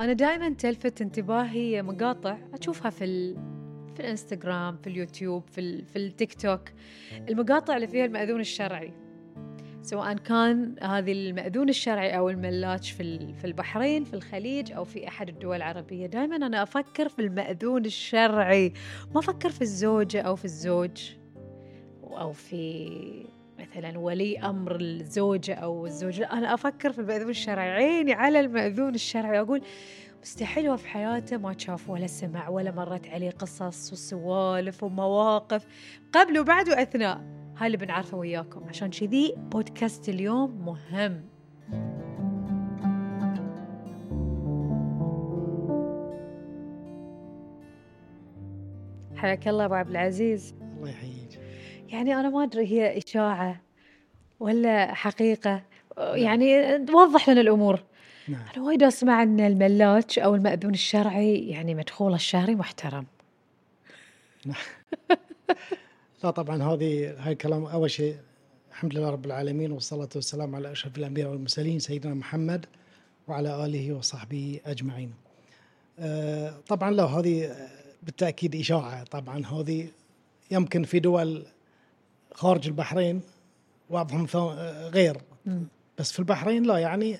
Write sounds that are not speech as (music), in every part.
أنا دائما تلفت انتباهي مقاطع أشوفها في ال... في الإنستغرام في اليوتيوب في ال... في التيك توك المقاطع اللي فيها المأذون الشرعي. سواء كان هذه المأذون الشرعي أو الملاج في في البحرين في الخليج أو في أحد الدول العربية. دائما أنا أفكر في المأذون الشرعي ما أفكر في الزوجة أو في الزوج أو في مثلا ولي أمر الزوجة أو الزوج أنا أفكر في المأذون الشرعي عيني على المأذون الشرعي أقول مستحيل هو في حياته ما شاف ولا سمع ولا مرت عليه قصص وسوالف ومواقف قبل وبعد وأثناء. هاي اللي بنعرفه وياكم. عشان كذي بودكاست اليوم مهم. حياك الله أبو عبد العزيز. الله يحييك. يعني أنا ما أدري هي إشاعة ولا حقيقة. يعني وضح لنا الأمور. نعم. أنا وايد أسمع أن الملاج أو المأذون الشرعي يعني مدخوله الشهري محترم. لا طبعا هذه هاي الكلام أول شيء الحمد لله رب العالمين والصلاة والسلام على أشرف الأنبياء والمرسلين سيدنا محمد وعلى آله وصحبه أجمعين. آه، طبعا لا هذه بالتأكيد إشاعة طبعا هذه يمكن في دول خارج البحرين آه، غير. بس في البحرين لا يعني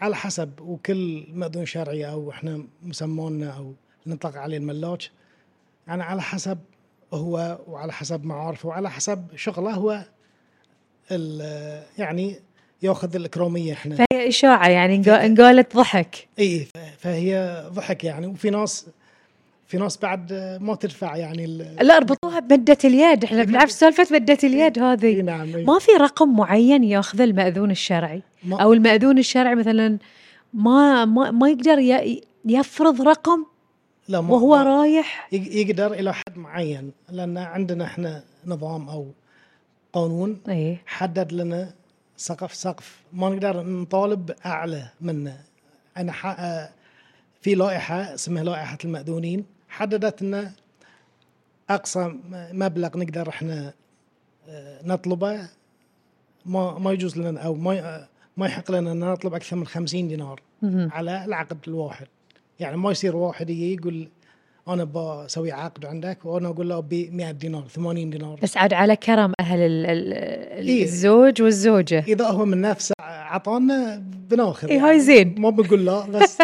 على حسب وكل مأذون شرعي أو إحنا مسمونا أو نطلق عليه الملاج يعني على حسب هو وعلى حسب معارفه وعلى حسب شغله هو يعني يأخذ الإكرامية إحنا. فهي إشاعة يعني انقا- انقالت ضحك. اي فهي ضحك يعني. وفي ناس في ناس بعد ما تدفع يعني ال- لا اربطوها بمدة اليد. إحنا بنعرف سالفة مدة اليد هذه. نعم. ما في رقم معين ياخذه المأذون الشرعي؟ أو المأذون الشرعي مثلا ما ما, ما يقدر ي- يفرض رقم لا ما وهو ما- رايح؟ يق- يقدر إلى حد معين. لأن عندنا إحنا نظام أو قانون إي. حدد لنا سقف سقف. ما نقدر نطالب أعلى منه. أنا. آه، في لائحة اسمها لائحة المأذونين. حددت إن أقصى مبلغ نقدر إحنا آه، نطلبه ما ما يجوز لنا أو ما ي- ما يحق لنا إن نطلب أكثر من 50 دينار. على العقد الواحد يعني ما يصير واحد يجي يقول أنا بسوي عقد عندك وأنا أقول له أبي 100 دينار 80 دينار بس عاد على كرم أهل ال- ال- ال- إيه. الزوج والزوجة إذا هو من نفسه عطانا بنأخذ إيه، هاي زين. ما بنقول لا بس (laughs)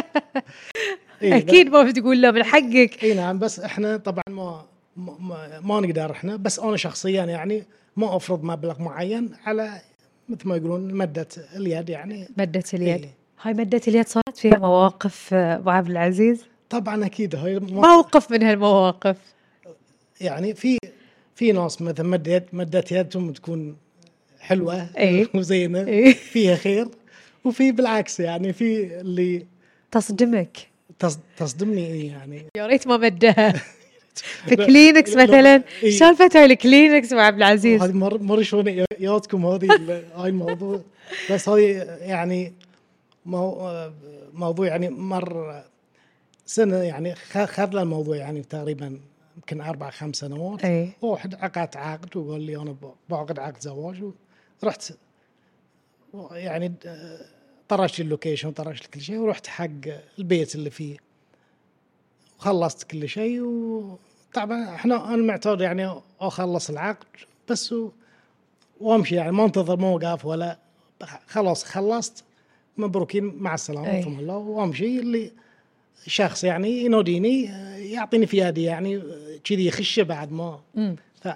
أكيد ما بتقول له من حقك. إي نعم بس إحنا طبعا ما ما, ما, نقدر إحنا بس أنا شخصيا يعني ما أفرض مبلغ معين على مثل ما يقولون مدة اليد يعني. مدة اليد. إيه. هاي مدة اليد صارت فيها مواقف آه، ابو عبد العزيز؟ طبعا أكيد هاي موقف من هالمواقف. يعني في في ناس مثلا مدة يد مدة يدهم تكون حلوة إيه. (laughs) وزينة إيه. فيها خير وفي بالعكس يعني في اللي تصدمك. تص- تصدمني إيه يعني؟ يا ريت ما مدها (laughs) في كلينكس لا، مثلا. إيه. سالفه هاي الكلينكس ابو عبد العزيز؟ هذه مر مر شلون ياتكم هذه (laughs) هاي الموضوع. بس هذه يعني مو موضوع يعني مر سنة يعني خذ له الموضوع يعني تقريبا يمكن أربع خمس سنوات. اي واحد عقد عقد وقال لي أنا بعقد عقد زواج ورحت يعني طرشت اللوكيشن طرشت كل شيء ورحت حق البيت اللي فيه. وخلصت كل شيء وطبعا إحنا أنا معتاد يعني أخلص العقد بس و- وأمشي يعني ما أنتظر موقف ولا خلاص خلصت. مبروكين مع السلامة أي. فم الله. وأمشي. اللي شخص يعني يناديني يعطيني في يدي يعني كذي يخش بعد ما. ف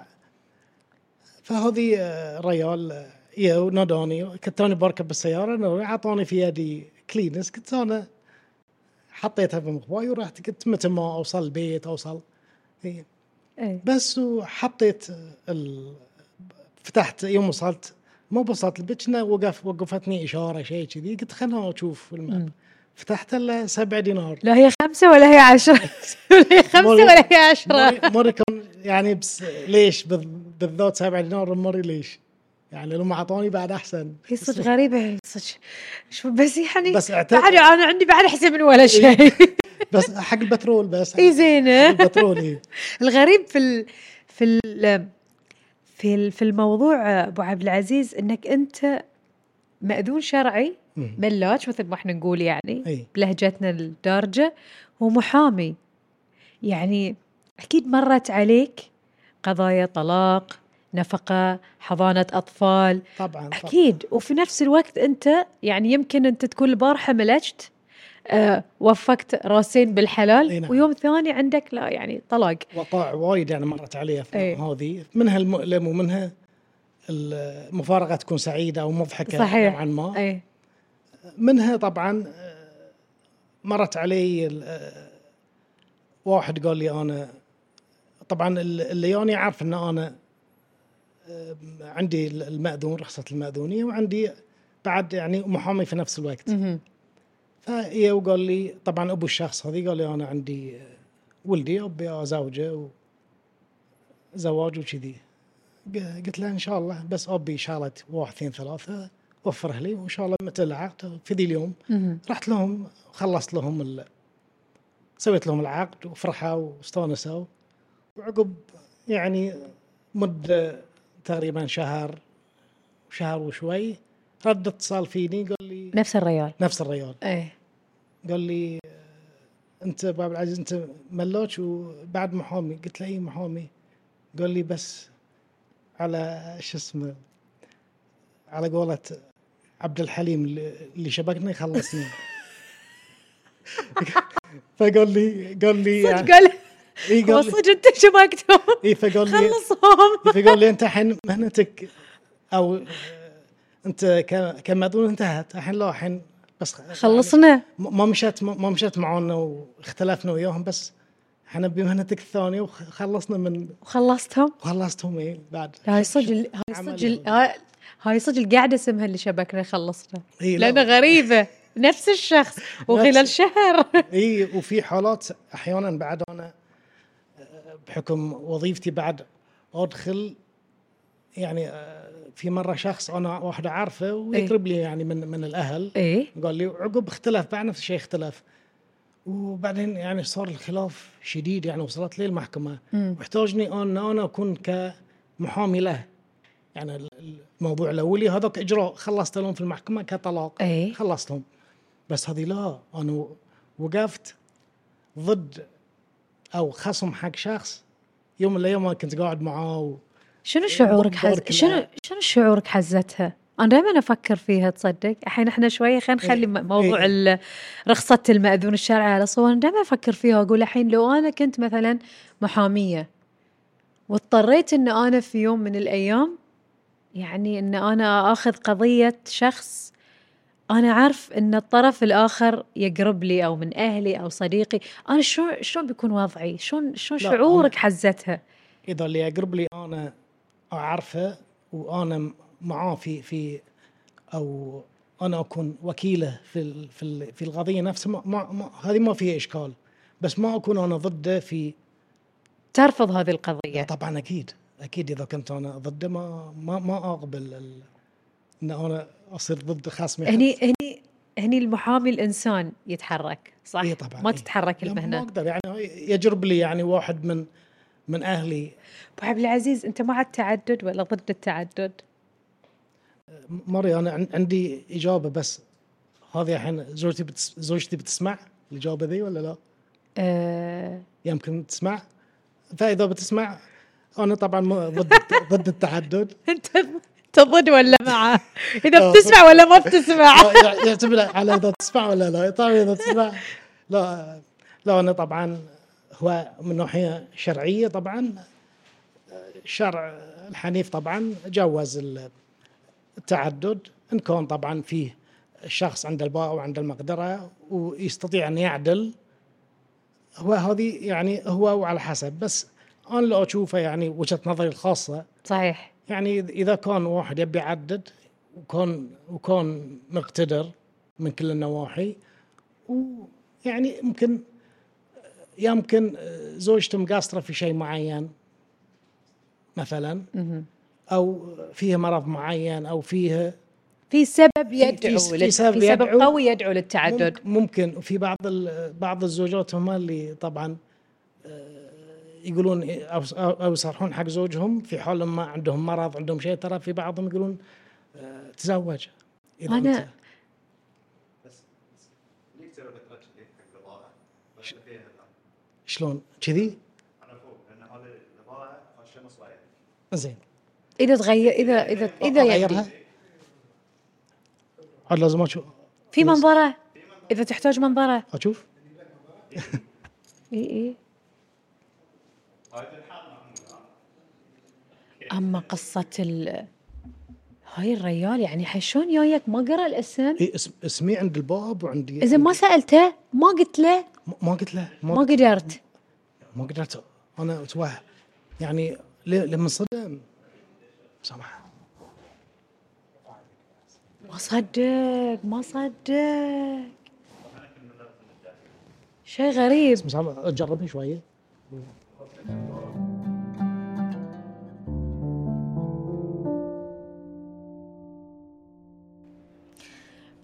فهذه آه، ريال آه، يا ناداني. كنت أنا بركب بالسيارة أعطاني في يدي كلينس كنت أنا حطيتها في مخباي ورحت. قلت متى ما أوصل البيت أوصل. إيه. اي بس وحطيت ال... فتحت يوم وصلت ما وصلت البيت كنا وقف وقفتني إشارة شيء كذي. قلت خلنا أشوف الماب. فتحت له سبع دينار. لا هي خمسة ولا هي عشرة؟ (laughs) ولا هي خمسة مرة- ولا هي عشرة؟ مرة مرة كان يعني بس ليش بال- بالذات سبع دينار مرة ليش؟ يعني لو ما أعطوني بعد أحسن. هي صدق غريبة صدق. شو بس يعني بس اعتقد بعد أنا عندي بعد أحسن من ولا شيء. (laughs) بس حق البترول بس. اي زينة حق البترول إيه. (laughs) الغريب في ال في ال في ال في الموضوع أبو عبد العزيز إنك أنت مأذون شرعي. ملاج مثل ما إحنا نقول يعني اي بلهجتنا الدارجة ومحامي يعني أكيد مرت عليك قضايا طلاق نفقة حضانة أطفال. طبعا طبعا. أكيد. وفي نفس الوقت أنت يعني يمكن أنت تكون البارحة ملجت أه وفقت راسين بالحلال أي نعم. ويوم ثاني عندك لا يعني طلاق. وقائع وايد يعني مرت علي اثناء. هذه. منها المؤلم ومنها المفارقة تكون سعيدة أو مضحكة صحيح. نوعا ما. أي. منها طبعا آه، مرت علي آه، واحد قال لي أنا طبعا ال- اللي يوني عارف إن أنا آه، عندي المأذون رخصة المأذونية وعندي بعد يعني محامي في نفس الوقت. فهي وقال لي طبعا أبو الشخص هذي قال لي أنا عندي ولدي أبي أزوجه وزواج وكذي قلت له إن شاء الله بس أبي شغله واحد اثنين ثلاثة وفرها لي وإن شاء الله متى العقد في ذي اليوم. رحت لهم خلصت لهم ال... سويت لهم العقد وفرحوا واستانسوا وعقب يعني مدة تقريبا شهر شهر وشوي. رد اتصال فيني قال لي نفس الريال. نفس الريال. أي قال لي أنت باب العزيز أنت ملوش. وبعد محامي قلت له اي محامي؟ قال لي بس على شو اسمه على قولة عبد الحليم اللي شبكنا يخلصني (laughs) فقال لي قال لي صدق اي هو قال صدق أنت شبكتهم اي فقال لي خلصهم. فقال لي أنت الحين مهنتك أو أنت ك- كمأذون انتهت الحين لا الحين بس يعني خلصنا. ما مشت ما مشت معانا واختلفنا وياهم بس إحنا بمهنتك الثانية وخلصنا من وخلصتهم وخلصتهم إيه بعد. هاي صدق هاي صدق. هاي- صدق القاعدة اسمها اللي شبكنا خلصنا. اي لا. لانها غريبة. نفس الشخص. وخلال شهر. اي وفي حالات أحيانا بعد أنا بحكم وظيفتي بعد أدخل يعني آه، في مرة شخص أنا واحد عارفه ويقرب لي يعني من من الأهل. إيه. قال لي عقب اختلف بعد نفس الشيء اختلف. وبعدين يعني صار الخلاف شديد يعني وصلت لي المحكمة. واحتاجني أن أنا أكون كمحامي له. يعني ال- الموضوع الاولي هذاك إجراء خلصت لهم في المحكمة كطلاق. إيه. خلصتهم. بس هذه لا أنا وقفت ضد أو خصم حق شخص يوم من الأيام كنت قاعد معاه و... شنو شعورك حز... شنو. شنو شعورك حزتها؟ أنا دائما أفكر فيها تصدق الحين إحنا شوية خلينا نخلي إيه. موضوع إيه. رخصة المأذون الشرعي على صور أنا دائما أفكر فيها وأقول الحين لو أنا كنت مثلا محامية واضطريت إن أنا في يوم من الأيام يعني إن أنا آخذ قضية شخص أنا عارف إن الطرف الآخر يقرب لي أو من أهلي أو صديقي. أنا شلون شلون بيكون وضعي؟ شلون شلون شعورك حزتها؟ إذا اللي يقرب لي أنا أعرفه وأنا معاه في في أو أنا أكون وكيله في في في القضية نفسها ما ما ما هذه ما فيها إشكال. بس ما أكون أنا ضده في ترفض هذه القضية. طبعا أكيد أكيد إذا كنت أنا ضده ما ما ما أقبل إن أنا أصير ضد خصمي هني هني هني المحامي الإنسان يتحرك صح؟ إيه طبعاً، ما إيه. تتحرك لا، ما المهنه أقدر يعني يجرب لي يعني واحد من من أهلي. أبو عبد العزيز أنت مع التعدد ولا ضد التعدد؟ مري أنا عن- عندي إجابة بس هذه الحين زوجتي بتس... زوجتي بتسمع الإجابة ذي ولا لا؟ آه. يمكن تسمع. فإذا بتسمع أنا طبعا ضد ضد التعدد. (laughs) أنت انت ضد ولا مع إذا آه، بتسمع ولا ما بتسمع؟ يع- يعتمد على إذا تسمع ولا لا. طبعا إذا تسمع. لا لا أنا طبعا هو من ناحية شرعية طبعا الشرع الحنيف طبعا جوز ال- التعدد إن كان طبعا فيه الشخص عنده الباء وعنده المقدرة ويستطيع أن يعدل هو هذه يعني هو وعلى حسب. بس أنا اللي أشوفه يعني وجهة نظري الخاصة صحيح. يعني إذا كان واحد يبي يعدد وكان وكان مقتدر من كل النواحي ويعني يمكن يمكن زوجته مقاصرة في شيء معين مثلا. أو فيها مرض معين أو فيها في سبب في- يدعو في لل- سبب في سبب يدعو. قوي يدعو للتعدد ممكن- وفي بعض بعض الزوجات هم اللي طبعا آه، يقولون أو يصرحون حق زوجهم في حال ما عندهم مرض عندهم شيء ترى في بعضهم يقولون آه، تزوج. إذا لا. شلون؟ كذي؟ أنا فوق لأن هذا البضاعه الشمس زين. إذا تغير اذا اذا إذا اغيرها يعني عاد لازم أشوف في منظرة؟ إذا تحتاج منظرة. أشوف. اي اي أما قصة ال هاي الريال يعني حشون جايك؟ ما قرأ الاسم؟ إيه اسم اسمي عند الباب وعندي إذا ما سألته ما قلت له. ما- قلت له ما ما, قدرت. ما قدرت. أنا أتوه. يعني لما صدم سامح. ما صدق ما صدق. شيء غريب. سامح جربني شوية.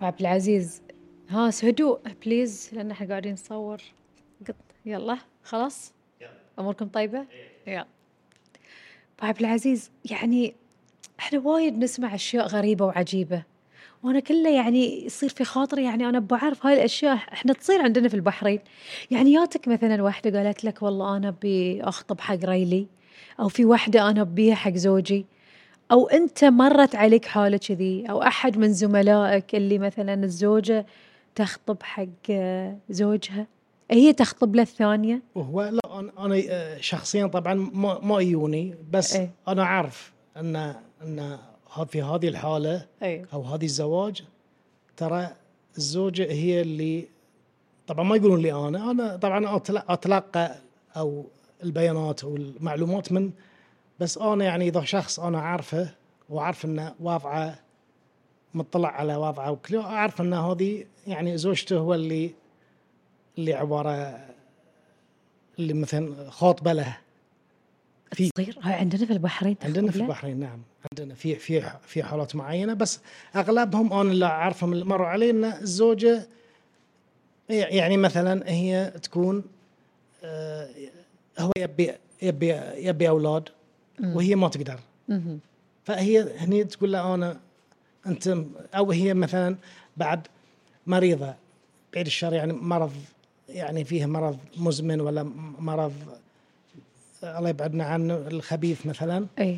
عبد العزيز. ها هدوء please لأن إحنا قاعدين نصور. قط يلا خلاص؟ أموركم طيبة؟ يلا. أبو عبد العزيز يعني إحنا وايد نسمع أشياء غريبة وعجيبة. وأنا كله يعني يصير في خاطري يعني أنا أبو اعرف هاي الأشياء إحنا تصير عندنا في البحرين يعني ياتك مثلا واحدة قالت لك والله أنا أبي أخطب حق ريلي أو في واحدة أنا أبيها حق زوجي أو أنت مرت عليك حالة كذي أو أحد من زملائك اللي مثلا الزوجة تخطب حق زوجها هي تخطب له الثانية وهو لا أنا آه، شخصيا طبعا ما ما يوني بس إيه. أنا عارف ان إن في هذه الحالة أي. أو هذه الزواج ترى الزوجة هي اللي طبعا ما يقولون لي أنا أنا طبعا اتلقى أو البيانات أو المعلومات من بس أنا يعني إذا شخص أنا عارفه وعارف إنه وضعه مطلع على وضعه وكل أعرف إن هذه يعني زوجته هو اللي اللي عبارة اللي مثلا خاطبة له. في هاي عندنا في البحرين عندنا في؟ البحرين نعم عندنا في في في حالات معينة بس أغلبهم أنا اللي أعرفهم اللي مروا علي إن الزوجة يعني مثلا هي تكون آه، هو يبي يبي يبي أولاد وهي ما تقدر. فهي هني تقول له أنا أنت أو هي مثلا بعد مريضة بعيد الشر يعني مرض يعني فيها مرض مزمن ولا مرض الله يبعدنا عنه الخبيث مثلا. اي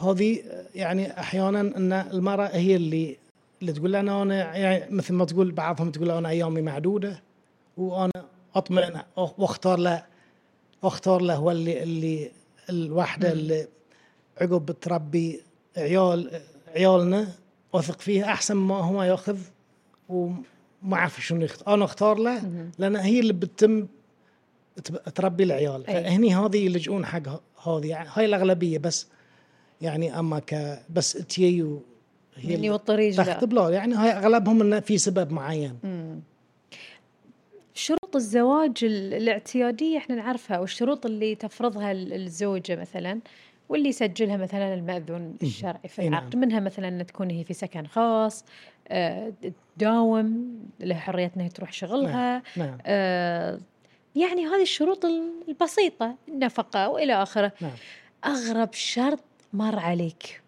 هذه يعني أحيانا أن المرأة هي اللي اللي تقول أنا أنا يعني مثل ما تقول بعضهم تقول أنا أيامي معدودة وأنا أطمئن وأختار له وأختار له هو اللي اللي الواحده اللي عقب تربي عيال عيالنا واثق فيها أحسن ما هو ياخذ وما أعرف شنو يختار أنا أختار له لأن هي اللي بتتم تربي العيال. أي. فهني هذه يلجؤون حق هذه يعني هاي الأغلبية بس. يعني أما ك بس تيو هي اللي والطريق لا. تخطب يعني هاي أغلبهم انه في سبب معين. شروط الزواج ال- الاعتيادية إحنا نعرفها والشروط اللي تفرضها ال- الزوجة مثلا واللي يسجلها مثلا المأذون الشرعي. في نعم. العقد منها مثلا ان تكون هي في سكن خاص آه، تداوم لها حرية إنها تروح شغلها نعم. آه، يعني هذه الشروط ال- البسيطة النفقة وإلى آخره. نعم. أغرب شرط مر عليك.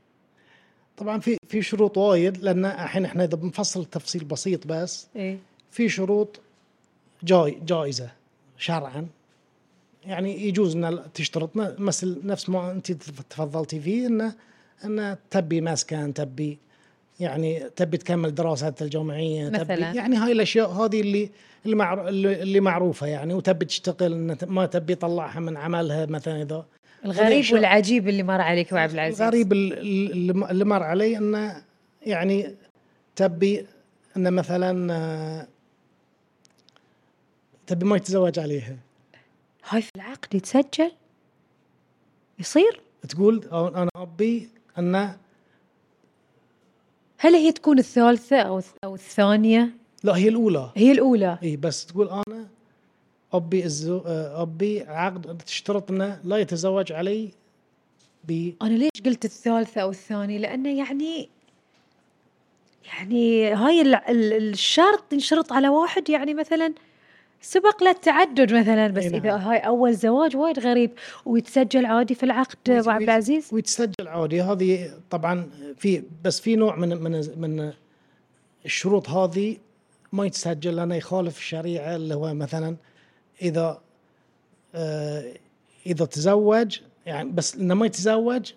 طبعا في في شروط وايد لأن الحين إحنا إذا بنفصل تفصيل بسيط بس إيه. في شروط جاي جائزه شرعا. يعني يجوز إن تشترط مثل نفس ما أنت تفضلتي فيه انه انه تبي مسكن تبي يعني تبي تكمل دراسات الجامعية مثلاً. تبي يعني هاي الأشياء هذه اللي اللي, معر اللي اللي معروفة يعني وتبي تشتغل ما تبي تطلعها من عملها مثلا إذا. الغريب والعجيب اللي مر عليك ابو عبد العزيز. الغريب ال- ال- اللي مر علي إنه يعني تبي إنه مثلا تبي ما يتزوج عليها. هاي في العقد يتسجل؟ يصير؟ تقول أنا أبي إنه هل هي تكون الثالثة أو أو الثانية؟ لا هي الأولى هي الأولى اي بس تقول أنا أبي الزو آه، أبي عقد تشترط انه لا يتزوج علي ب أنا ليش قلت الثالثة أو الثانية؟ لأنه يعني يعني هاي ال- ال- الشرط ينشرط على واحد يعني مثلا سبق له التعدد مثلا بس نعم. إذا هاي أول زواج وايد غريب ويتسجل عادي في العقد أبو عبد العزيز؟ ويتسجل عادي هذه طبعا في بس في نوع من من من الشروط هذه ما يتسجل لأنه يخالف الشريعة اللي هو مثلا إذا آه، إذا تزوج يعني بس إنه ما يتزوج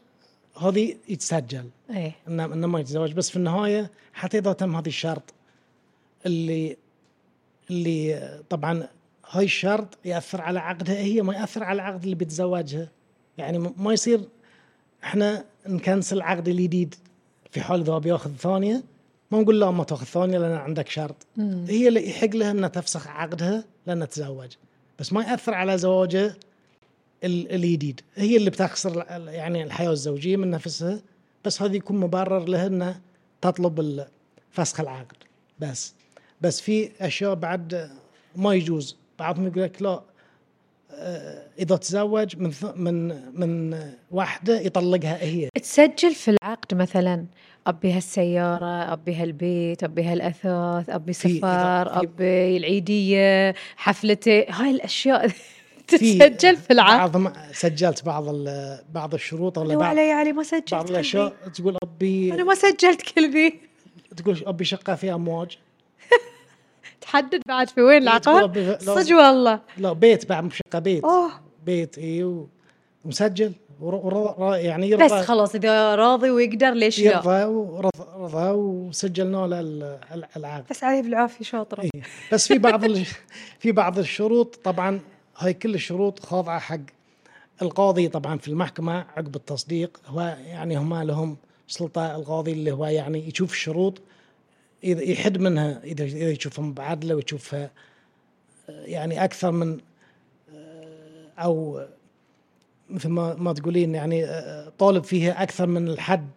هذه يتسجل إيه إنه ما يتزوج بس في النهاية حتى إذا تم هذا الشرط اللي اللي طبعا هاي الشرط يأثر على عقدها هي ما يأثر على العقد اللي بيتزوجها يعني ما يصير إحنا نكنسل العقد الجديد في حال إذا بيأخذ ثانية ما نقول لا ما تأخذ ثانية لأن عندك شرط. هي اللي يحق لها إنها تفسخ عقدها لأنها تزوج. بس ما يأثر على زواجها ال- الجديد. هي اللي بتخسر يعني الحياة الزوجية من نفسها. بس هذا يكون مبرر لها إنها تطلب فسخ العقد. بس. بس في أشياء بعد ما يجوز. بعضهم يقول لك لا آه، إذا تزوج من من من واحدة يطلقها هي. تسجل في العقد مثلا أبي هالسيارة أبي هالبيت أبي هالأثاث أبي سفر أبي العيدية حفلتي. هاي الأشياء (laughs) في تتسجل في العقد. بعض سجلت بعض بعض الشروط ولا لو بعض علي علي ما سجلت بعض الأشياء. تقول أبي أنا ما سجلت كل ذي تقول أبي شقة فيها أمواج. تحدد بعد في وين لا- صدق والله. لا بيت بعد شقه بيت. أوه. بيت إي ومسجل يعني يرضى بس خلاص إذا راضي ويقدر ليش لا؟ يرضى ورضى رضى وسجلنا له ال- ال- العقد. بس عليه بالعافية شاطرة. إيه. بس في بعض في بعض الشروط طبعا هاي كل الشروط خاضعة حق القاضي طبعا في المحكمة عقب التصديق. هو يعني هم لهم سلطة القاضي اللي هو يعني يشوف الشروط إذا يحد منها إذا إذا يشوفها بعدلة ويشوفها آه، يعني أكثر من آه، أو مثل ما ما تقولين يعني آه، طالب فيها أكثر من الحد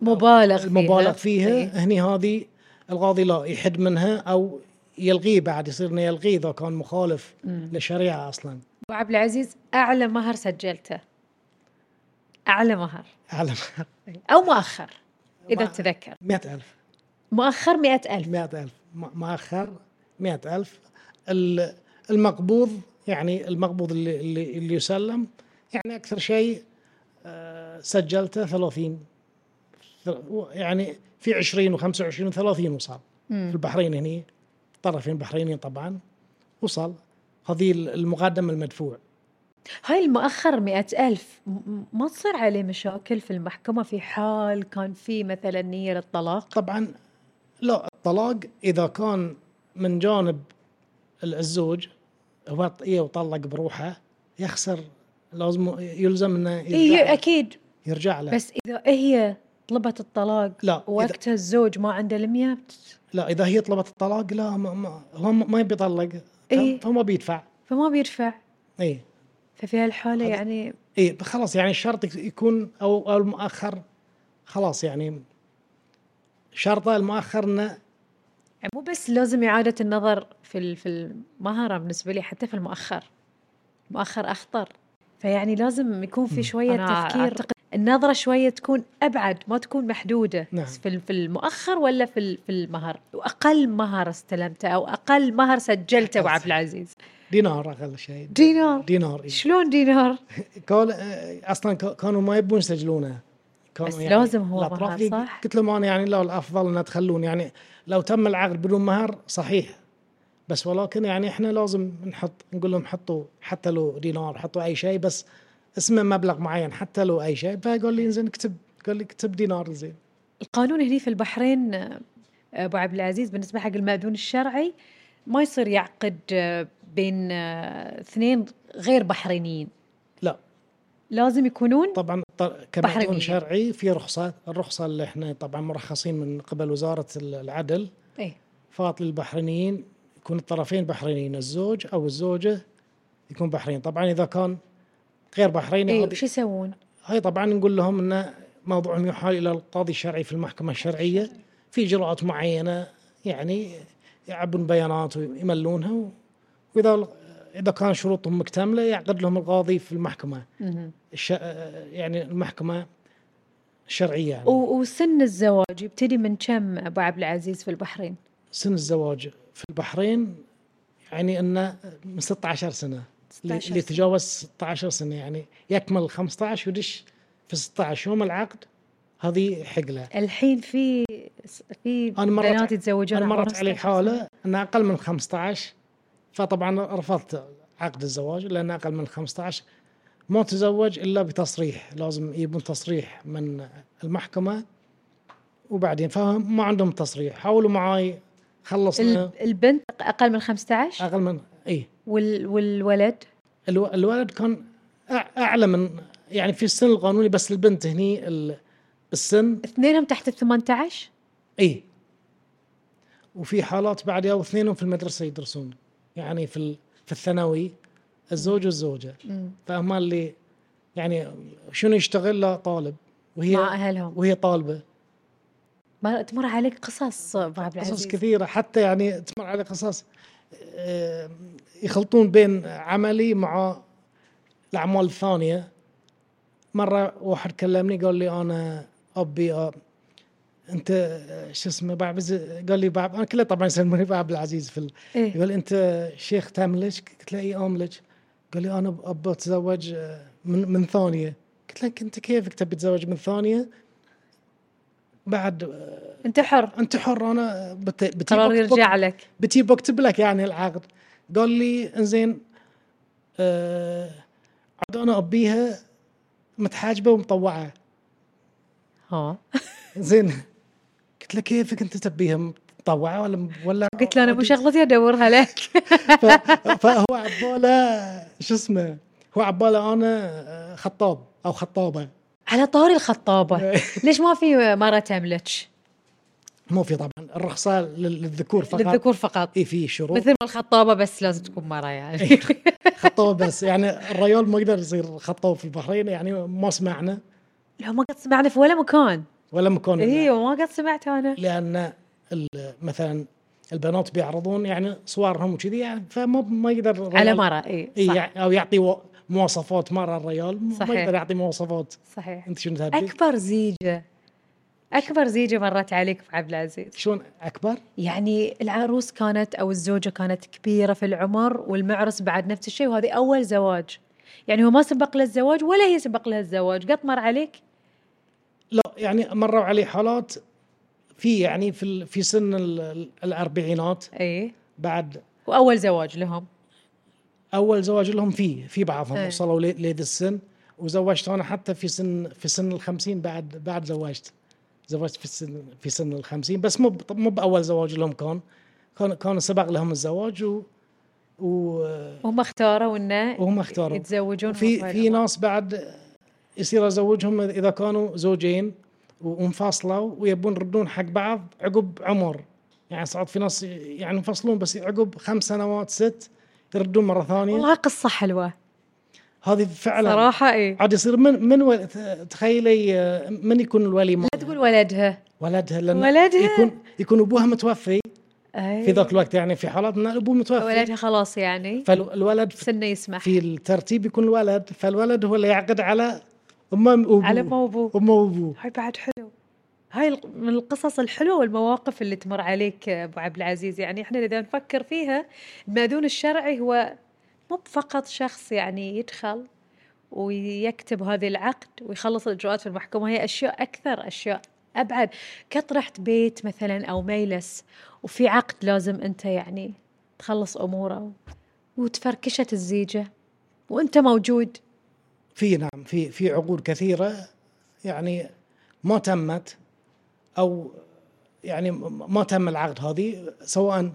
مبالغ فيها. المبالغ فيها. إيه. هني هذه القاضي لا يحد منها أو يلغيه بعد يصير إنه يلغيه إذا كان مخالف للشريعة أصلا. أبو عبد العزيز أعلى مهر سجلته. أعلى مهر. اعلم أو مؤخر إذا تذكر. 100000 مؤخر مئة ألف. 100000 ما ما اخر 100000 ال- المقبوض يعني المقبوض اللي اللي, اللي يسلم يعني أكثر شيء آه، سجلته 30 يعني في 20 و25 و30 وصل. في البحرين هني طرفين بحرينيين طبعا وصل. هذه المقدم المدفوع. هاي المؤخر مئة ألف. ما تصير عليه مشاكل في المحكمة؟ في حال كان في مثلا نية للطلاق؟ طبعا لا الطلاق إذا كان من جانب ال- الزوج هو ط- إيه وطلق بروحه يخسر لازم يلزم إنه يرجع, إيه له. أكيد. يرجع له. بس إذا هي طلبت الطلاق؟ لا وقتها الزوج ما عنده بت- لا إذا هي طلبت الطلاق لا ما ما هو ما يبي يطلق. إيه. فما بيدفع. فما بيدفع. اي ففي هالحالة هذا- يعني اي خلاص يعني الشرط يك- يكون أو أو المؤخر خلاص يعني شرطه المؤخر إنه يعني مو بس لازم إعادة النظر في ال- في المهرة بالنسبة لي حتى في المؤخر. المؤخر أخطر. فيعني لازم يكون في شوية أنا تفكير. أعتقد النظرة شوية تكون أبعد ما تكون محدودة. نعم. في ال- في المؤخر ولا في ال- في المهر؟ وأقل مهر استلمته أو أقل مهر سجلته أبو عبد العزيز. دينار أقل شيء. دينار. دينار إيه. شلون دينار؟ كان أصلا ك- كانوا ما يبون يسجلونه. بس لازم هو مهر، صح؟ قلت لهم أنا يعني لا الأفضل ان تخلون يعني لو تم العقد بدون مهر صحيح. بس ولكن يعني إحنا لازم نحط نقول لهم حطوا حتى لو دينار حطوا أي شيء بس اسمه مبلغ معين حتى لو أي شيء. فقال لي زين اكتب قال لي اكتب دينار زين. القانون هني في البحرين آه، أبو عبد العزيز بالنسبة حق المأذون الشرعي ما يصير يعقد آه، بين آه، اثنين غير بحرينيين. لا. لازم يكونون؟ طبعا بحرينيين. شرعي في رخصة الرخصة اللي إحنا طبعا مرخصين من قبل وزارة العدل إيه فات للبحرينيين يكون الطرفين بحرينيين الزوج أو الزوجة يكون بحرين طبعا إذا كان غير بحريني إيه وش يسوون؟ هاي طبعا نقول لهم إن موضوعهم يحال إلى القاضي الشرعي في المحكمة الشرعية في اجراءات معينة يعني يعبون بيانات ويملونها وإذا إذا كان شروطهم مكتملة يعقد لهم القاضي في المحكمة. الش... يعني المحكمة الشرعيه يعني. وسن الزواج يبتدي من كم أبو عبد العزيز في البحرين؟ سن الزواج في البحرين يعني إنه من 16 سنة 16 اللي. تجاوز 16 سنة يعني يكمل 15 ويدش في 16 يوم العقد هذه حقلة الحين في في بنات يتزوجون أنا مرت علي 16 سنة. حاله ان أقل من 15 فطبعا رفضت عقد الزواج لأن أقل من 15 ما تزوج إلا بتصريح لازم يجيبون تصريح من المحكمة وبعدين فهم ما عندهم تصريح. حاولوا معاي خلصنا. ال- البنت أقل من 15 أقل من إي. وال والولد؟ الو- الولد كان أعلى من يعني في السن القانوني بس البنت هني ال- السن اثنينهم تحت ال 18 إي. وفي حالات بعدها واثنينهم في المدرسة يدرسون. يعني في في الثانوي الزوج والزوجة. فهم اللي يعني شنو يشتغل؟ لا طالب. مع وهي أهلهم. وهي طالبة. ما تمر عليك قصص ابو عبد قصص العزيز؟ كثيرة. حتى يعني تمر على قصص آه، يخلطون بين عملي مع الأعمال الثانية. مرة واحد كلمني قال لي أنا أبي أنت شو اسمه بعب قال لي بعب أنا كله طبعا يسموني بعب العزيز في ال... إيه؟ يقول أنت شيخ تملج قلت له اي املج قال لي أنا ابى أتزوج آه، من من ثانية. قلت له أنت كيفك تبي تتزوج من ثانية؟ بعد آه، أنت حر. أنت حر أنا بت... بتجيب قرار يرجع لك. بتجيب بكتب لك يعني العقد. قال لي إنزين آه عاد أنا أبيها متحاجبة ومطوعة. ها. زين قلت له كيفك انت تبيها مطوعة ولا ولا قلت له أنا مو شغلتي أدورها لك. (laughs) فهو عباله شو اسمه هو عباله أنا آه، خطاب أو خطابة. على طاري الخطابة. (laughs) ليش ما في مرة تملك مو في طبعا الرخصة لل- للذكور فقط. للذكور فقط. اي في شروط. مثل ما الخطابة بس لازم تكون مرة يعني. خطاب بس. يعني الريال ما يقدر يصير خطاب في البحرين يعني ما سمعنا. لا ما قد سمعنا في ولا مكان. ولا مكان أيوه ما قد سمعت أنا. لأن مثلا البنات بيعرضون يعني صورهم وكذي يعني فما ما يقدر على مرة اي إي صح. يعني أو يعطي مواصفات مرة الريال ما صحيح. يقدر يعطي مواصفات. صحيح. أنت شنو؟ أكبر زيجة. أكبر زيجة مرت عليك ابو عبد العزيز. شلون أكبر؟ يعني العروس كانت أو الزوجة كانت كبيرة في العمر والمعرس بعد نفس الشيء وهذه أول زواج. يعني هو ما سبق له الزواج ولا هي سبق لها الزواج قد مر عليك؟ لا يعني مروا علي حالات في يعني في ال- في سن ال- ال- الأربعينات. إي. بعد وأول زواج لهم. أول زواج لهم في في بعضهم إيه. وصلوا لذا السن. وزوجت أنا حتى في سن في سن الخمسين بعد بعد زوجت. زوجت في السن في سن الخمسين بس مو مو بأول زواج لهم كان. كان كان سبق لهم الزواج و و هم اختاروا إنه وهم اختاروا. يتزوجون في في ناس بعد يصير أزوجهم إذا كانوا زوجين وانفصلوا ويبون يردون حق بعض عقب عمر. يعني صارت في ناس يعني ينفصلون بس عقب خمس سنوات ست يردون مرة ثانية. والله قصة حلوة. هذه فعلا صراحة اي عاد يصير من من تخيلي من يكون الولي مالها؟ تقول ولدها. ولدها لأن ولدها؟ يكون يكون أبوها متوفي أي. في ذاك الوقت. يعني في حالات ان الابو متوفي. ولدها خلاص يعني. فالولد سنة يسمح. في الترتيب يكون الولد فالولد هو اللي يعقد على امه وابوه على امه وابوه امه وابوه هاي بعد حلو. هاي من القصص الحلوة والمواقف اللي تمر عليك أبو عبد العزيز. يعني إحنا إذا نفكر فيها المأذون الشرعي هو مو فقط شخص يعني يدخل ويكتب هذه العقد ويخلص الإجراءات في المحكمة. هي أشياء أكثر أشياء أبعد. كطرحه بيت مثلا أو ميلس وفي عقد لازم أنت يعني تخلص أموره وتفركشت الزيجة وأنت موجود. في نعم في في عقود كثيرة يعني ما تمت أو يعني ما تم العقد هذه سواء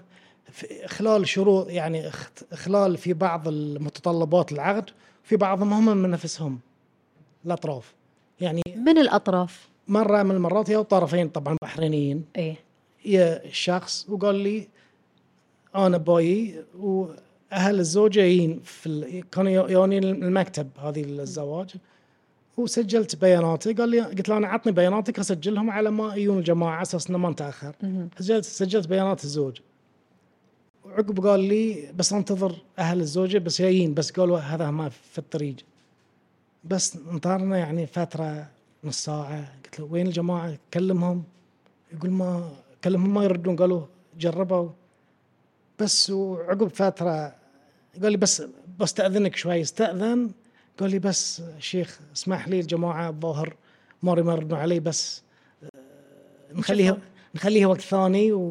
في خلال شروط يعني خلال في بعض المتطلبات العقد في بعضهم هم من نفسهم الأطراف. يعني من الأطراف؟ مرة من المرات يا طرفين طبعا بحرينيين. إيه. يا شخص وقال لي أنا باي واهل الزوجه جايين في ال... كانوا يوني المكتب هذه الزواج. وسجلت بياناتي. قال لي قلت له أنا عطني بياناتك أسجلهم على ما يجون الجماعة على أساس إنه ما نتأخر. سجلت سجلت بيانات الزوج. وعقب قال لي بس أنتظر أهل الزوجه بس جايين بس قالوا هذا ما في الطريق. بس انطرنا يعني فترة نص ساعة. قلت له وين الجماعة؟ كلمهم. يقول ما كلمهم ما يردون. قالوا جربوا. بس وعقب فترة قال لي بس بستأذنك شوي استأذن؟ قال لي بس شيخ اسمح لي الجماعة الظاهر مر يمرون علي بس آه، نخليها نخليها وقت ثاني و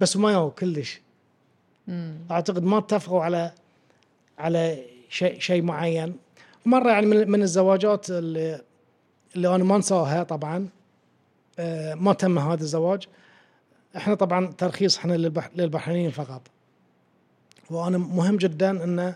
بس ما يو كلش. أعتقد ما اتفقوا على على شيء شيء معين. مرة يعني من, من الزواجات اللي, اللي أنا ما أنساها طبعا آه، ما تم هذا الزواج. إحنا طبعا ترخيص إحنا للبح للبحرينيين فقط. وأنا مهم جدا إن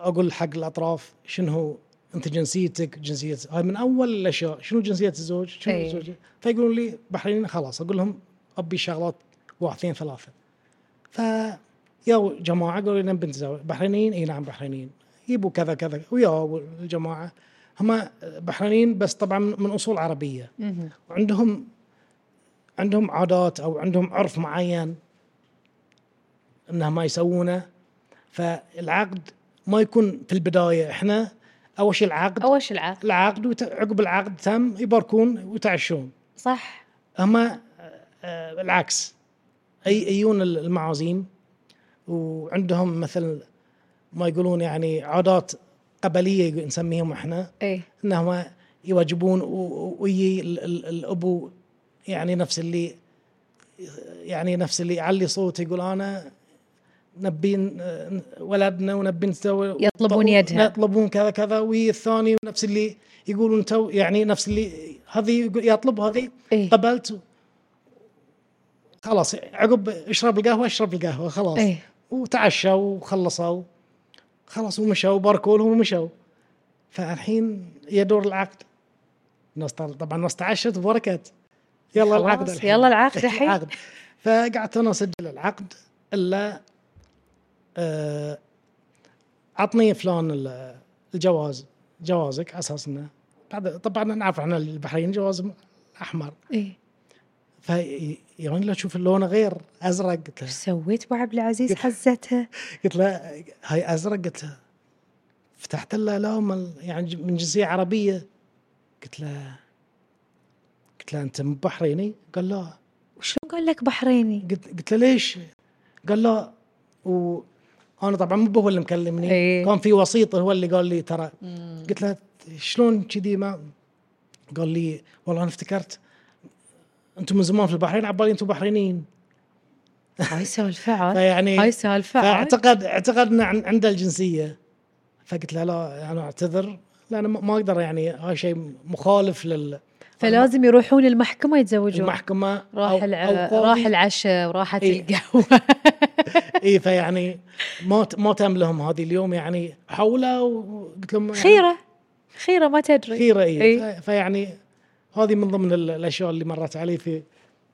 أقول حق الأطراف شنو هو أنت جنسيتك جنسية هاي من أول الأشياء شنو جنسية الزوج؟ شنو أي. الزوج؟ فيقولون لي بحرينيين خلاص أقول لهم أبي شغلات واحد اثنين ثلاثة. ف يا جماعة قالوا لنا بنت زوج بحرينيين؟ إي نعم بحرينيين. يبوا كذا كذا ويا الجماعه هم بحرينيين بس طبعا من أصول عربية. وعندهم عندهم عادات أو عندهم عرف معين. انهم ما يسوونه. فالعقد ما يكون في البداية إحنا. أول شيء العقد. أول شيء العقد. العقد وت- عقب العقد تم يباركون ويتعشون. صح. هم آه، العكس. أي يجون المعازيم. وعندهم مثل ما يقولون يعني عادات قبلية نسميهم إحنا. اي إنهم يواجبون ويجي ال- ال- الأبو يعني نفس اللي يعني نفس اللي يعلي صوته يقول أنا نبين ولدنا ونبي نسوي يطلبون يدها. يطلبون كذا كذا والثاني نفس اللي يقولون تو يعني نفس اللي هذه يطلب هذه. إيه. قبلت. خلاص عقب اشرب القهوة اشرب القهوة خلاص. اي وتعشوا وخلصوا. خلاص ومشوا وباركوا لهم ومشوا. فالحين يدور العقد. الناس طبعا الناس تعشت وبركت يلا العقد الحين. يلا العقد (laughs) الحين. فقعدت أنا أسجل العقد إلا عطني فلان ال- الجواز جوازك على أساس إنه بعد طبعا نعرف إحنا البحرين جواز أحمر. اي في يعني لو تشوف اللون غير أزرق قلت له إيش سويت ابو عبد العزيز حزتها؟ قلت له هاي أزرق قلت له فتحت له لا يعني من جنسية عربية. قلت له قلت له أنت من بحريني؟ قال لا. وشلون قال لك بحريني؟ قلت قلت له ليش؟ قال لا وأنا طبعا مو هو اللي مكلمني. إيه. كان في وسيط هو اللي قال لي ترى قلت له شلون كذي ما قال لي والله أنا افتكرت أنتم من زمان في البحرين عبالي أنتم بحرينيين هاي سالفة عاد (laughs) فيعني هاي سالفة عاد فاعتقد اعتقد انه عن- عنده الجنسية. فقلت له لا أنا أعتذر لا أنا ما أقدر يعني هاي شيء مخالف لل فلازم يروحون المحكمة يتزوجون. المحكمة راح الع... راح العشاء وراحت إيه. القهوه (laughs) إي فيعني ما ما تم لهم هذه اليوم يعني حولوا وقلت لهم يعني خيرة. خيرة ما تدري. خيرة إي. إيه. فيعني هذه من ضمن ال- الأشياء اللي مرت علي في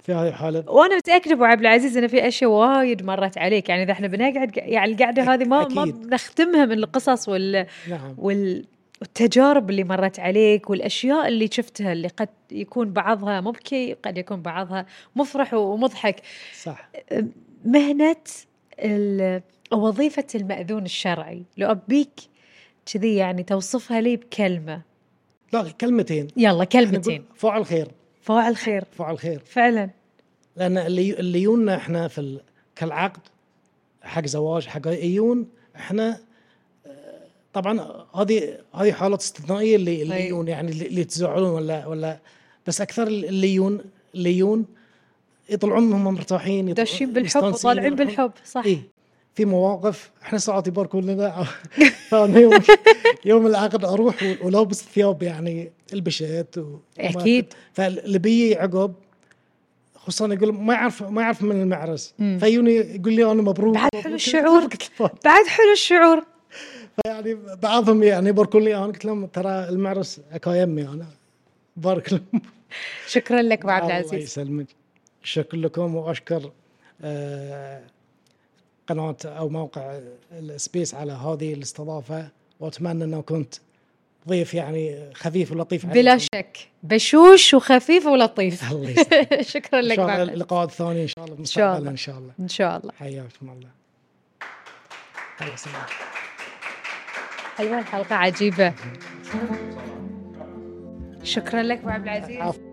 في هذه الحالة. وأنا متأكدة أبو عبد العزيز ان في أشياء وايد مرت عليك. يعني إذا إحنا بنقعد يعني القعدة هذه ما ما أكيد. بنختمها من القصص وال نعم. وال والتجارب اللي مرت عليك والأشياء اللي شفتها اللي قد يكون بعضها مبكي قد يكون بعضها مفرح ومضحك. صح. مهنة وظيفة المأذون الشرعي. لو أبيك كذي يعني توصفها لي بكلمة. لا كلمتين. يلا كلمتين نقول فاعل خير. فاعل خير. فاعل خير. فعلا. لأن اللي اللي يجونا إحنا في ال... كالعقد حق زواج حق يجون إحنا طبعا هذه هذه حالات استثنائية اللي اللي أي. يجون يعني اللي يتزوجون ولا ولا بس أكثر اللي يجون اللي يجون يطلعون هم مرتاحين داشين بالحب وطالعين. بالحب صح اي في مواقف إحنا ساعات يباركون لنا (laughs) فأنا يوم يوم العقد أروح ولابس ثياب يعني البشت و أكيد. فاللي بيجي عقب خصوصا يقول ما يعرف ما يعرف من المعرس. فيوني يقول لي أنا مبروك بعد. حلو الشعور. بعد حلو الشعور يعني بعضهم يعني يباركون لي أنا قلت لهم ترى المعرس اكا يمي أنا بارك لهم. شكرا لك ابو عبد الله العزيز. يسلمك. شكرا لكم وأشكر قناه أو موقع السبيس على هذه الاستضافة وأتمنى أنه كنت ضيف يعني خفيف ولطيف بلا عليكم. شك. بشوش وخفيف ولطيف. (laughs) الله يسلمك. (laughs) شكرا إن لك شاء أبو الله عبد العزيز. اللقاء الثاني إن شاء الله شاء مستقبلا الله. إن شاء الله. إن شاء الله. حياكم الله. حلوة الحلقة عجيبة. شكرا لك أبو عبد العزيز.